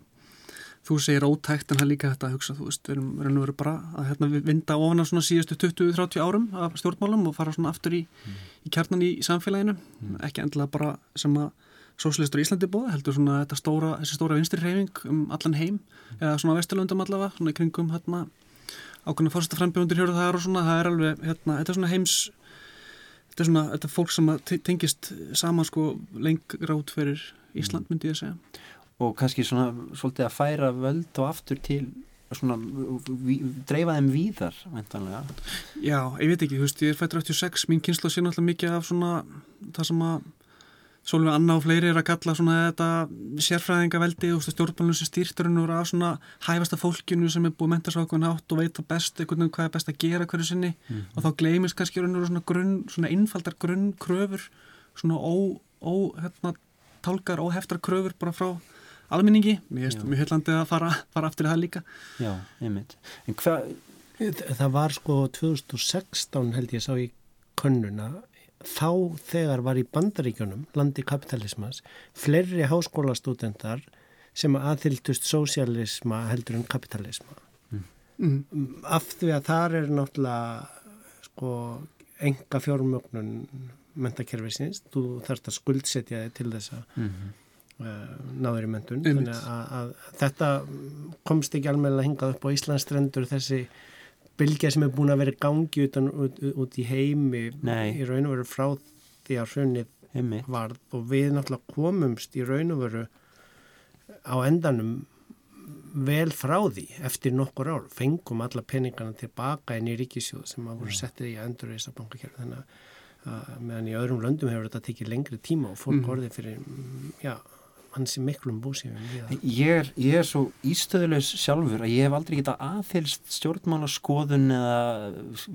þú segir ótækt en það líka þetta að hugsa, þú veist, við erum, erum verið bara að hérna, vinda ofan á svona síðustu 20-30 árum af stjórnmálum og fara svona aftur í, mm. í kjarnan í samfélaginu, mm. ekki endilega bara sem að sóslistur í Íslandi bóða, heldur svona þetta stóra, þessi stóra vinstri reyfing um allan heim eða svona vesturlöndum allavega, svona í kringum hérna ákveðna fórsta frambjöndir hér og það er og svona, það er alveg, hérna, þetta er svona heims þetta er svona, þetta er fólk sem tengist saman sko lengra út fyrir Ísland myndi ég að segja og kannski svona svolítið að færa völd og aftur til svona dreifa þeim víðar vendanlega. Já, ég veit ekki, þú veist, ég er fættur 86, mín kynsla sé náttúrulega mikið af svona það sem að Svolítið Anna og fleiri er að kalla svona þetta sérfræðingaveldi og stjórnbálunum sem stýrturinn eru af svona hæfasta fólkinu sem er búið mentarsákun átt og veit að best eitthvað hvað er best að gera hverju sinni mm -hmm. og þá gleimist kannski svona grunn, svona innfaldar grunnkröfur svona ó, ó hérna, tálkar og heftar kröfur bara frá alminningi. Mér finnst mjög heillandi að fara, fara aftur í það líka. Já, einmitt. En hvað... Það var sko 2016 held ég sá í könnuna þá þegar var í bandaríkjunum, landi kapitalismas, fleiri háskólastúdendar sem aðhyldust sósialisma heldur en kapitalisma. Mm. Af því að þar er náttúrulega sko enga fjármögnun mentakerfisins, þú þarfst að skuldsetja þig til þess að mm -hmm. uh, náður í mentun. Þannig að, að þetta komst ekki alveg að hingað upp á Íslandstrendur þessi bylgja sem er búin að vera gangi utan, út, út í heimi Nei. í raun og veru frá því að hrunið varð. Og við náttúrulega komumst í raun og veru á endanum vel frá því eftir nokkur ár. Fengum alla peningana tilbaka inn í ríkisjóð sem að voru settið í endur í þessar bankakerfi þannig að meðan í öðrum löndum hefur þetta tekið lengri tíma og fólk mm. orðið fyrir já, hans er miklum búsífum ég, ég er svo ístöðulegs sjálfur að ég hef aldrei getað aðfylst stjórnmála skoðun eða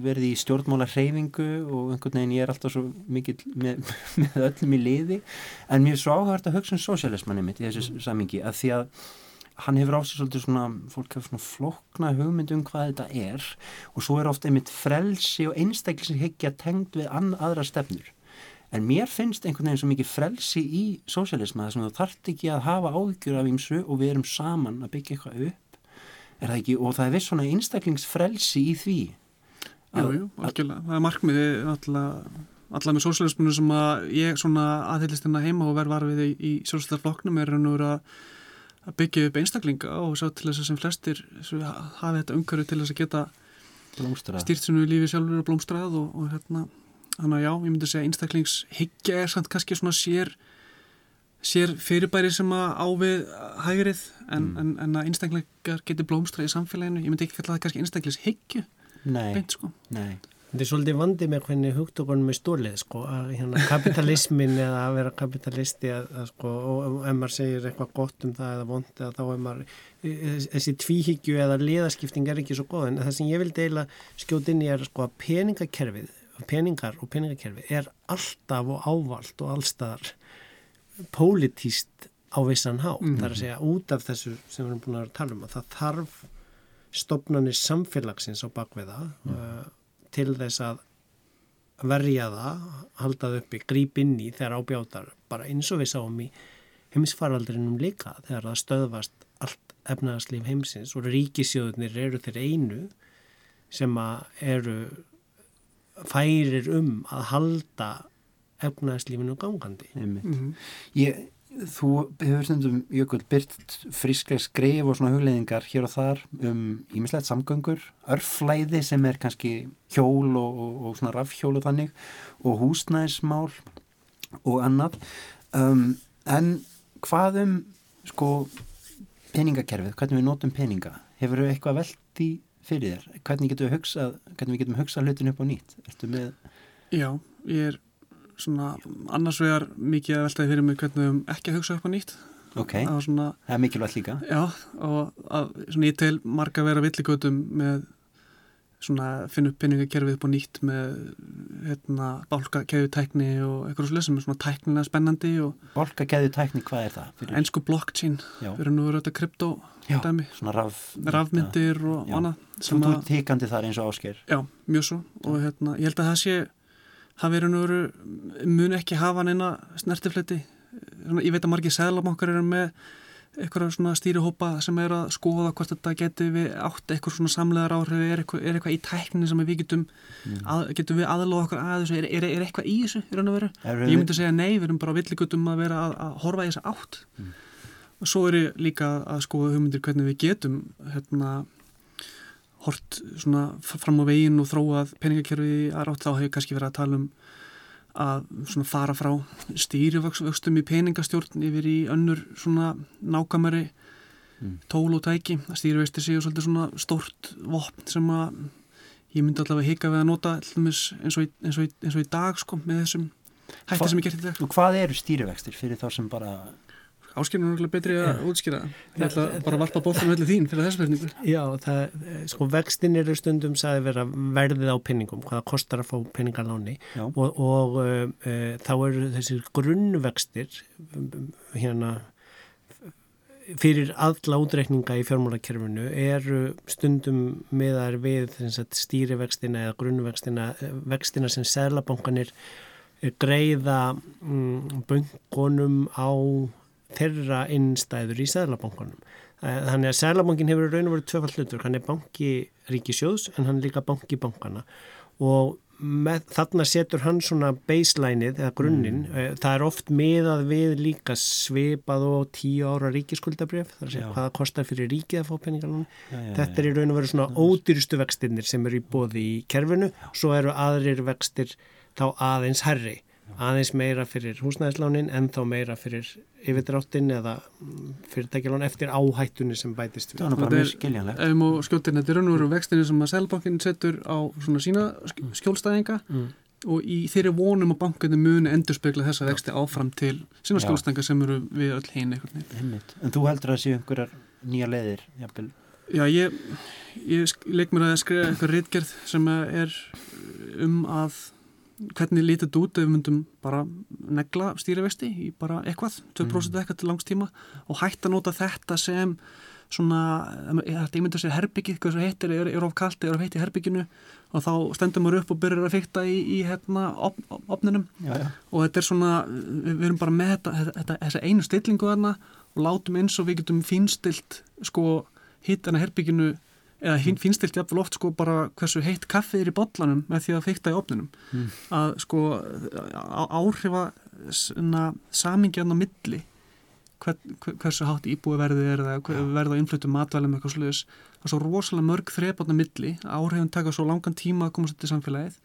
verði í stjórnmála hreyfingu og einhvern veginn ég er alltaf svo mikið með, með öllum í liði. En mér er svo áhægt að hugsa um sósialismanni mitt í þessu mm. samingi að því að hann hefur á sig svolítið svona fólk hefur svona flokna hugmynd um hvað þetta er og svo er ofta einmitt frelsi og einstaklishyggja tengd við aðra stefnur en mér finnst einhvern veginn svo mikið frelsi í sósialisma þess að þú þart ekki að hafa áðgjur af ímsu og við erum saman að byggja eitthvað upp. Er það ekki, og það er viss svona einstaklingsfrelsi í því. Jú, jú, algjörlega, það er markmiði allar með sósialisminu sem að ég svona aðhyllist hérna heima og verð varfið í, í sósialistarflokknum er að, að byggja upp einstaklinga og sá til þess að sem flestir hafi þetta umhverju til þess að geta stýrt sinu lífi sjálfur og blómstrað og, og hérna þannig að já, ég myndi segja einstaklingshyggja er samt kannski svona sér sér fyrirbæri sem að ávið hægrið en, mm. en, en að einstaklingar geti blómstra í samfélaginu ég myndi ekki kalla það kannski einstaklingshyggju Nei, beint, sko. nei Þetta er svolítið vandi með hvernig hugtökunum er stólið sko, að hérna, kapitalismin eða að vera kapitalisti að, að, sko, og ef maður segir eitthvað gott um það eða vond eða þá er maður þessi tvíhyggju eða liðaskipting er ekki svo góð en það sem ég vil deila skjótt inn í er sko, að peningakerfið peningar og peningakerfið er alltaf og ávalt og allstaðar pólitíst á vissan há, mm -hmm. það er að segja út af þessu sem við erum búin að tala um að það þarf stopnarnir samfélagsins á bakveða mm. uh, til þess að verja það, halda það uppi, gríp inn í þegar ábjátar bara eins og við sáum í heimsfaraldrinum líka þegar það stöðvast allt efnaðarslíf heimsins og ríkisjóðunir eru þeir einu sem að eru færir um að halda efnaðarslífinu gangandi. Mm -hmm. Ég þú hefur stundum jökul byrt frisklega skrif og svona hugleðingar hér og þar um ímislegt samgöngur örflæði sem er kannski hjól og, og, og svona rafhjól og þannig og húsnæðismál og annað um, en hvað um sko peningakerfið, hvernig við notum peninga hefur við eitthvað veld í fyrir þér? Hvernig getum við hugsað, hvernig við getum hugsað hlutin upp á nýtt? Með... Já, ég er svona annars vegar mikið að veltaði fyrir mig hvernig við ekki að hugsa upp á nýtt. Ok, svona, það er mikilvægt líka. Já, og að, svona ég tel marga vera villigötum með finna upp peningakerfið upp á nýtt með hérna bálkakeðutækni og eitthvað svolítið sem er svona tæknilega spennandi Bálkakeðutækni, hvað er það? Fyrir? Einsku blockchain, fyrir nú eru þetta krypto Já, dæmi, svona raf, rafmyndir og annað Þú ert tíkandi þar eins og ásker Já, mjög svo. Og hérna, ég held að það sé það verður nú mun ekki hafa neina snertifleti ég veit að margir sæðlabankar eru með eitthvað svona stýrihópa sem er að skoða hvort þetta getur við átt eitthvað svona samlegar áhrif er eitthvað, er eitthvað í tækni sem við getum mm. að, getum við aðloða okkur að þessu er, er, er eitthvað í þessu í raun og veru ég myndi segja nei, við erum bara villigutum að vera að, að horfa í þessa átt mm. og svo er ég líka að skoða hugmyndir hvernig við getum hérna hort svona fram á veginn og þróað peningakerfi aðrátt þá hefur kannski verið að tala um að fara frá stýrivöxtum í peningastjórn yfir í önnur svona nákamari mm. tól og tæki að stýrivexti séu svolítið svona stort vopn sem að ég myndi allavega hika við að nota eins og í, eins og í, eins og í dag sko með þessum hætti sem ég gert í dag Og hvað eru stýrivextir fyrir þá sem bara Áskilur er betri að útskýra ég ætla bara að varpa bóttum öllu þín fyrir þessu verðningu Já, það, sko vextin eru stundum sagði vera verðið á pinningum hvaða kostar að fá pinningarláni og, og uh, uh, þá eru þessir grunnvextir hérna fyrir alla útreikninga í fjármálakerfinu eru stundum meðar við stýrivextina eða grunnvextina vextina sem selabankanir greiða mm, bunkonum á þeirra innstæður í Sæðlabankunum. Eh, þannig að Sæðlabankin hefur raun og verið tvöfall hlutur. Hann er banki ríkisjóðs en hann er líka banki bankana og með, þarna setur hann svona baselineið eða grunninn. Mm. Eh, það er oft miðað við líka svipað og tíu ára ríkiskuldabref. Það er að segja hvaða kostar fyrir ríkið að fá peningalunum. Þetta er í raun og verið svona ódýrustu vextinnir sem eru í bóði í kerfinu. Svo eru aðrir vextir þá aðeins herri aðeins meira fyrir húsnæðislánin en þá meira fyrir yfirdráttin eða fyrirtækjalán eftir áhættunni sem bætist við. Það er bara mjög skiljanlegt. Ef maður skjóttir þetta í raun og veru vextinu sem að selbankin setur á svona sína skjólstæðinga mm. og í þeirri vonum að bankinu muni endur spekla þessa vexti áfram til sína skjólstæðinga sem eru við öll hinn eitthvað. En þú heldur að það séu einhverjar nýja leðir? Jafnvel? Já, ég, ég leik mér að skrifa eitthvað rittgerð sem er um að hvernig lítið þetta út ef við myndum bara negla stýrivexti í bara eitthvað, 2% mm. eitthvað til langstíma og hægt að nota þetta sem svona, þetta ímynda sér herbyggið, hvað svo heitir, er, er of kallt er of heitt í herbygginu og þá stendur maður upp og byrjar að fykta í, í hérna op, op, opninum já, já. og þetta er svona, við, erum bara með þetta, þetta þessa einu stillingu þarna og látum eins og við getum fínstilt sko hitt enna herbygginu eða hinn finnst þetta jafnvel oft sko bara hversu heitt kaffið er í botlanum með því að fykta í opninum mm. að sko áhrifa samingjan á milli hver, hversu hátt íbúi verði er eða verði á innflutum matvælum eitthvað sluðis það er svo rosalega mörg þrepotna milli áhrifin taka svo langan tíma að komast í samfélagið.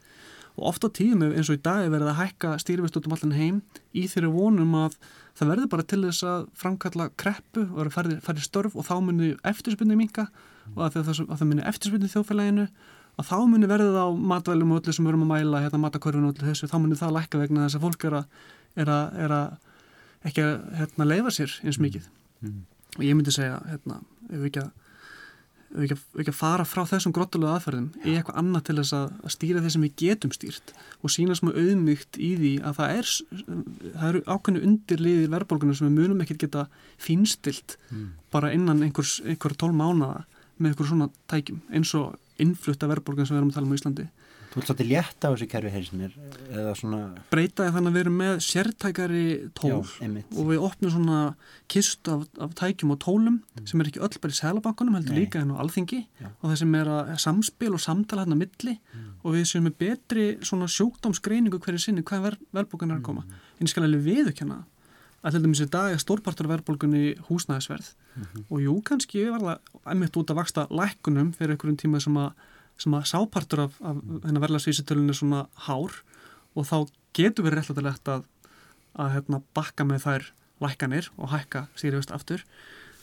Og ofta tíðum eins og í dag er verið að hækka stýrivist út um allan heim í þeirri vonum að það verður bara til þess að framkalla kreppu og verður færið störf og þá munir eftirspunni minka og að það, að það munir eftirspunni þjóðfélaginu að þá munir verðið á matvælum og öllu sem við erum að mæla, hérna matakörfinu og öllu þessu, þá munir það lækka vegna þess að fólk er að, er að, er að ekki að hérna, leifa sér eins mikið mm. og ég myndi segja, hérna, ef við ekki að við ekki, ekki að fara frá þessum grottulega aðferðum í eitthvað annað til þess að, stýra þeir sem við getum stýrt og sína smá auðmygt í því að það er það eru ákveðinu undirliðir verðbólgunar sem við munum ekkert geta fínstilt mm. bara innan einhvers, einhver tól mánada með einhver svona tækjum eins og innflutta verðbólgun sem við erum að tala um í Íslandi Þú ert svolítið létt á þessu kerfi heilsinir eða svona... Breytaði þannig að við erum með sértækari tól Já, og við opnum svona kist af, af tækjum og tólum mm. sem er ekki öll bara í selabankunum heldur Nei. líka en á alþingi Já. og það sem er að samspil og samtala hérna milli mm. og við séum með betri svona sjúkdómsgreiningu hverju sinni hvað ver, verðbólgun er að koma. Mm. En ég skal alveg viðkjanna að til dæmis í dag er stórpartur verðbólgunni húsnæðisverð. -hmm. og jú kannski var það einmitt út að vaksta lækkunum fyrir einhverjum tíma sem að sem að sápartur af, af hennar verðlagsvísitölun er svona hár. Og þá getur við réttilegt að, að hérna, bakka með þær lækkanir og hækka sýrjast aftur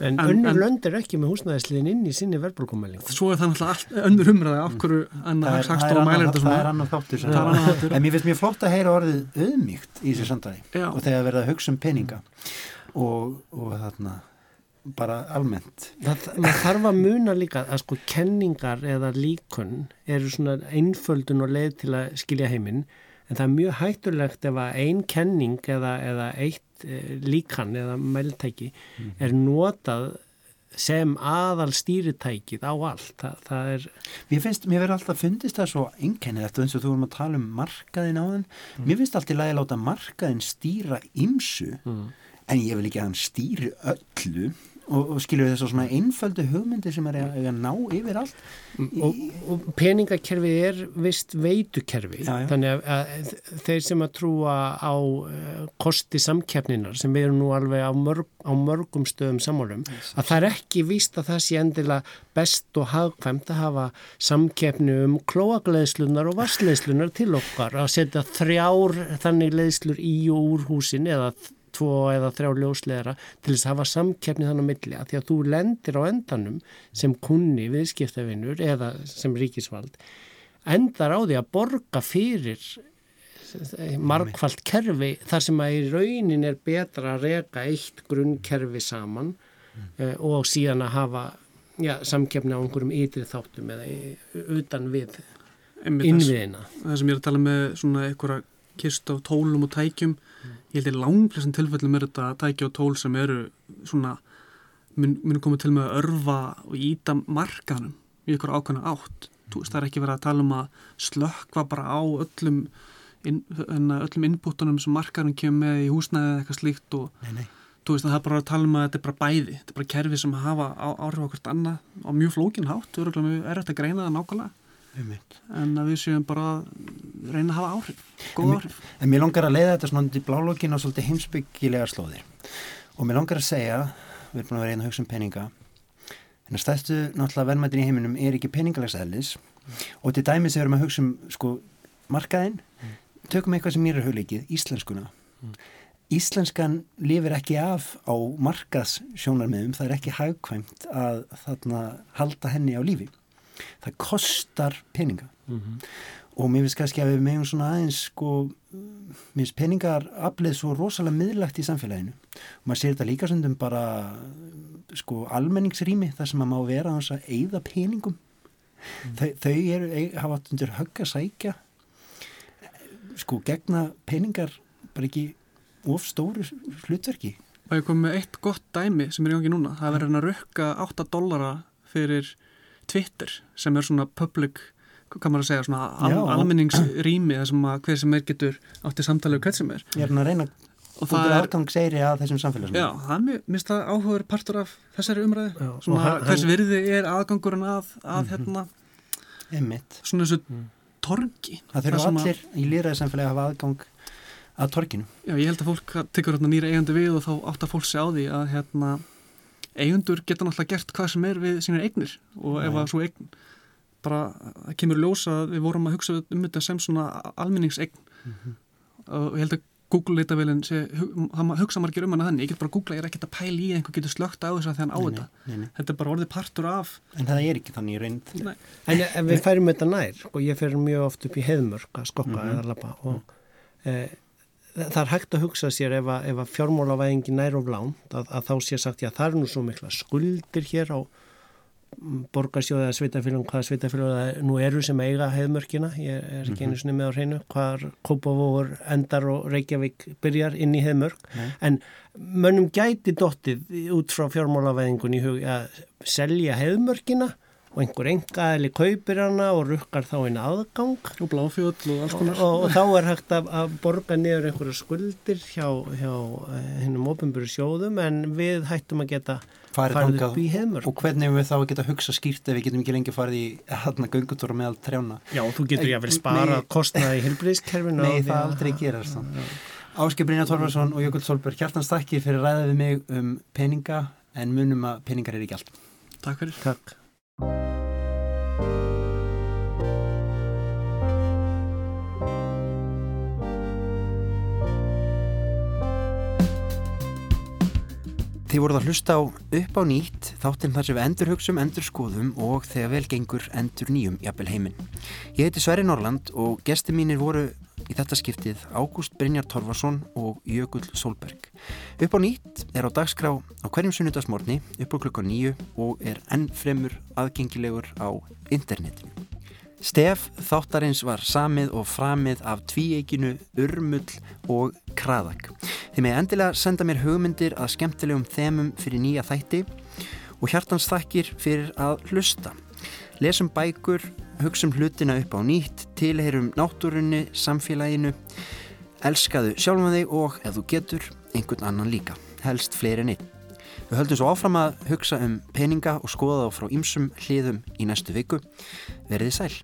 En, en önnur lönd er ekki með húsnæðisliðin inn í sinni verðbólkumæling. Svo er það náttúrulega önnur umræði af hverju annar sagst og mælir þetta svona. Það er annar þáttur. Það er annar þáttur. En mér finnst mjög flott að heyra orðið auðmíkt í þessu samtæði og þegar verða að hugsa um peninga og, og þarna bara almennt það, maður þarf að muna líka að sko kenningar eða líkun eru svona einföldun og leið til að skilja heiminn en það er mjög hættulegt ef að ein kenning eða, eða eitt e, líkan eða meðltæki mm. er notað sem aðal stýritækið á allt það, það er Mér finnst, mér verður alltaf fundist það svo einkennið eftir eins og þú erum að tala um markaðin á þenn mm. mér finnst alltaf lagi að láta markaðin stýra ymsu mm. en ég vil ekki að hann stýri öllu og, og skilur þess að svona einföldu hugmyndi sem er að, ná yfir allt? Og, og peningakerfi er vist veitukerfi. Já, já. þannig að, að þeir sem að trúa á uh, kosti samkeppninar sem við erum nú alveg á, mörg, á mörgum stöðum samálum að það er ekki víst að það sé endilega best og hagkvæmt að hafa samkeppni um klóagleðslunar og vassleðslunar til okkar. Að setja þrjár þannig leðslur í og úr húsin eða tvo eða þrjá ljósleðara til þess að hafa samkeppni þannig að því að þú lendir á endanum sem kunni viðskiptafinnur eða sem ríkisvald endar á því að borga fyrir markvallt kerfi þar sem að í raunin er betra að reka eitt grunnkerfi saman mm. uh, og síðan að hafa já, samkeppni á einhverjum ytri þáttum eða utan við innviðina. Það sem ég er að tala með svona einhverja kist á tólum og tækjum ég held að langflessin tilfellum er þetta tækja og tól sem eru svona mun, mun komið til með að örfa og íta markaðnum í ykkur ákvæmna átt. Þú veist það er ekki verið að tala um að slökva bara á öllum inn, hérna, öllum innbúttunum sem markaðnum kemur með í húsnæði eða eitthvað slíkt og nei, nei. þú veist að það er bara að tala um að þetta er bara bæði. Þetta er bara kerfi sem hafa á, áhrif á hvert annað á mjög flókin hátt, þú eru að þetta greina það nákvæmlega en að við séum bara að reyna að hafa áhrif, góð áhrif En, mér langar að leiða þetta svona í blálókin og svolítið heimsbyggilegar slóðir og mér langar að segja, við erum búin að vera einn að hugsa um peninga en að stæðstu náttúrulega verðmættin í heiminum er ekki peningalags eðlis mm. og til dæmis erum við að hugsa um sko markaðinn, mm. tökum eitthvað sem mér er hugleikið, íslenskuna mm. Íslenskan lifir ekki af á markaðssjónarmiðum, það er ekki hagkvæmt að þarna halda henni á lífi það kostar peninga. Mm -hmm. og mér finnst kannski að við meðum svona aðeins sko, mér finnst peningar afleð svo rosalega miðlagt í samfélaginu. Og maður sér þetta líka sem bara sko almenningsrými þar sem maður má vera að eigða peningum. Mm. þau, þau eru, hafa undir högg að sækja sko gegna peningar bara ekki of stóru hlutverki. Og ég kom með eitt gott dæmi sem er í gangi núna. Það verður að rökka 8 dollara fyrir Twitter sem er svona public, hvað maður að segja svona al, almenningsrými þar sem að hver sem er getur átti samtalið og hvert sem er Ég er að reyna og það er afgangseyri að þessum samfélagsmynd Já, það er mjög það áhugaður partur af þessari umræði Já, svona hann, hvers virði er aðgangurinn að, að mm -hmm. hérna Einmitt. svona þessu mm. torgi Það þurfa allir í lýraði samfélagi að hafa aðgang að torginu Já, ég held að fólk tekur hérna nýra eigandi við og þá átt að fólk sé á því að hérna eigundur geta náttúrulega gert hvað sem er við sínir eignir og ef að svo eign bara, það kemur ljósa að við vorum að hugsa um þetta sem svona almenningsegn mm -hmm. og ég held að Google leitavélinn það hugsa margir um hana þannig, ég get bara Google, ég er ekkert að pæla í einhver getur slögt á þess að þann á þetta. þetta er bara orðið partur af. En það er ekki þannig í reynd. En ef við færum þetta nær og ég fer mjög oft upp í heðmörk að skokka mm -hmm. eða lappa og e, það er hægt að hugsa sér ef að, að fjármálavæðingi nær og lánt að, að þá sé sagt já það er nú svo mikla skuldir hér á borgarsjóða eða sveitafélagum hvaða sveitafélagum nú eru sem eiga hefðmörkina, ég er ekki einu sinni með á hreinu hvaðar Kópavóður endar og Reykjavík byrjar inn í hefðmörk Nei. en mönnum gæti dottið út frá fjármálaveðingun í hug að selja hefðmörkina og einhver engaðili kaupir hana og rukkar þá einn aðgang. Og bláfjöld og alls konar. Og, og þá er hægt að, að borga niður einhverju skuldir hjá, hjá hennum eh, ofinbúri sjóðum en við hættum að geta farið upp í heimur og hvernig við þá að geta hugsa skýrt ef við getum ekki lengi farið í hérna göngutóra meðal trjána? Já, þú getur jáfnvel spara kostnaði í hilbrískerfinu Nei, það aldrei gerast Áskei Brynja Torfarsson og Jökull Solberg hjartans takki fyrir að ræða við mig um peninga en munum að peningar er ekki allt. Takk fyrir thank you Þið voruð að hlusta á upp á nýtt þáttinn þar sem við endur hugsum, endur skoðum og þegar vel gengur endur nýjum jafnvel heiminn. Ég heiti Sverri Norland og gesti mínir voru í þetta skiptið Ágúst Brynjar Torfarsson og Jökull Solberg. Upp á nýtt er á dagskrá á hverjum sunnudagsmórni upp á klukka nýju og er enn fremur aðgengilegur á internetinu. Stef þáttarins var samið og framið af tvíeikinu Urmull og Kraðak. Þið með endilega senda mér hugmyndir að skemmtilegum þemum fyrir nýja þætti og hjartans þakkir fyrir að hlusta. Lesum bækur, hugsum hlutina upp á nýtt, tilherum náttúrunni, samfélaginu, elskaðu sjálfum þig og, ef þú getur, einhvern annan líka, helst fleiri nitt. Við höldum svo áfram að hugsa um peninga og skoða þá frá ýmsum hliðum í næstu viku. Verðið sæl!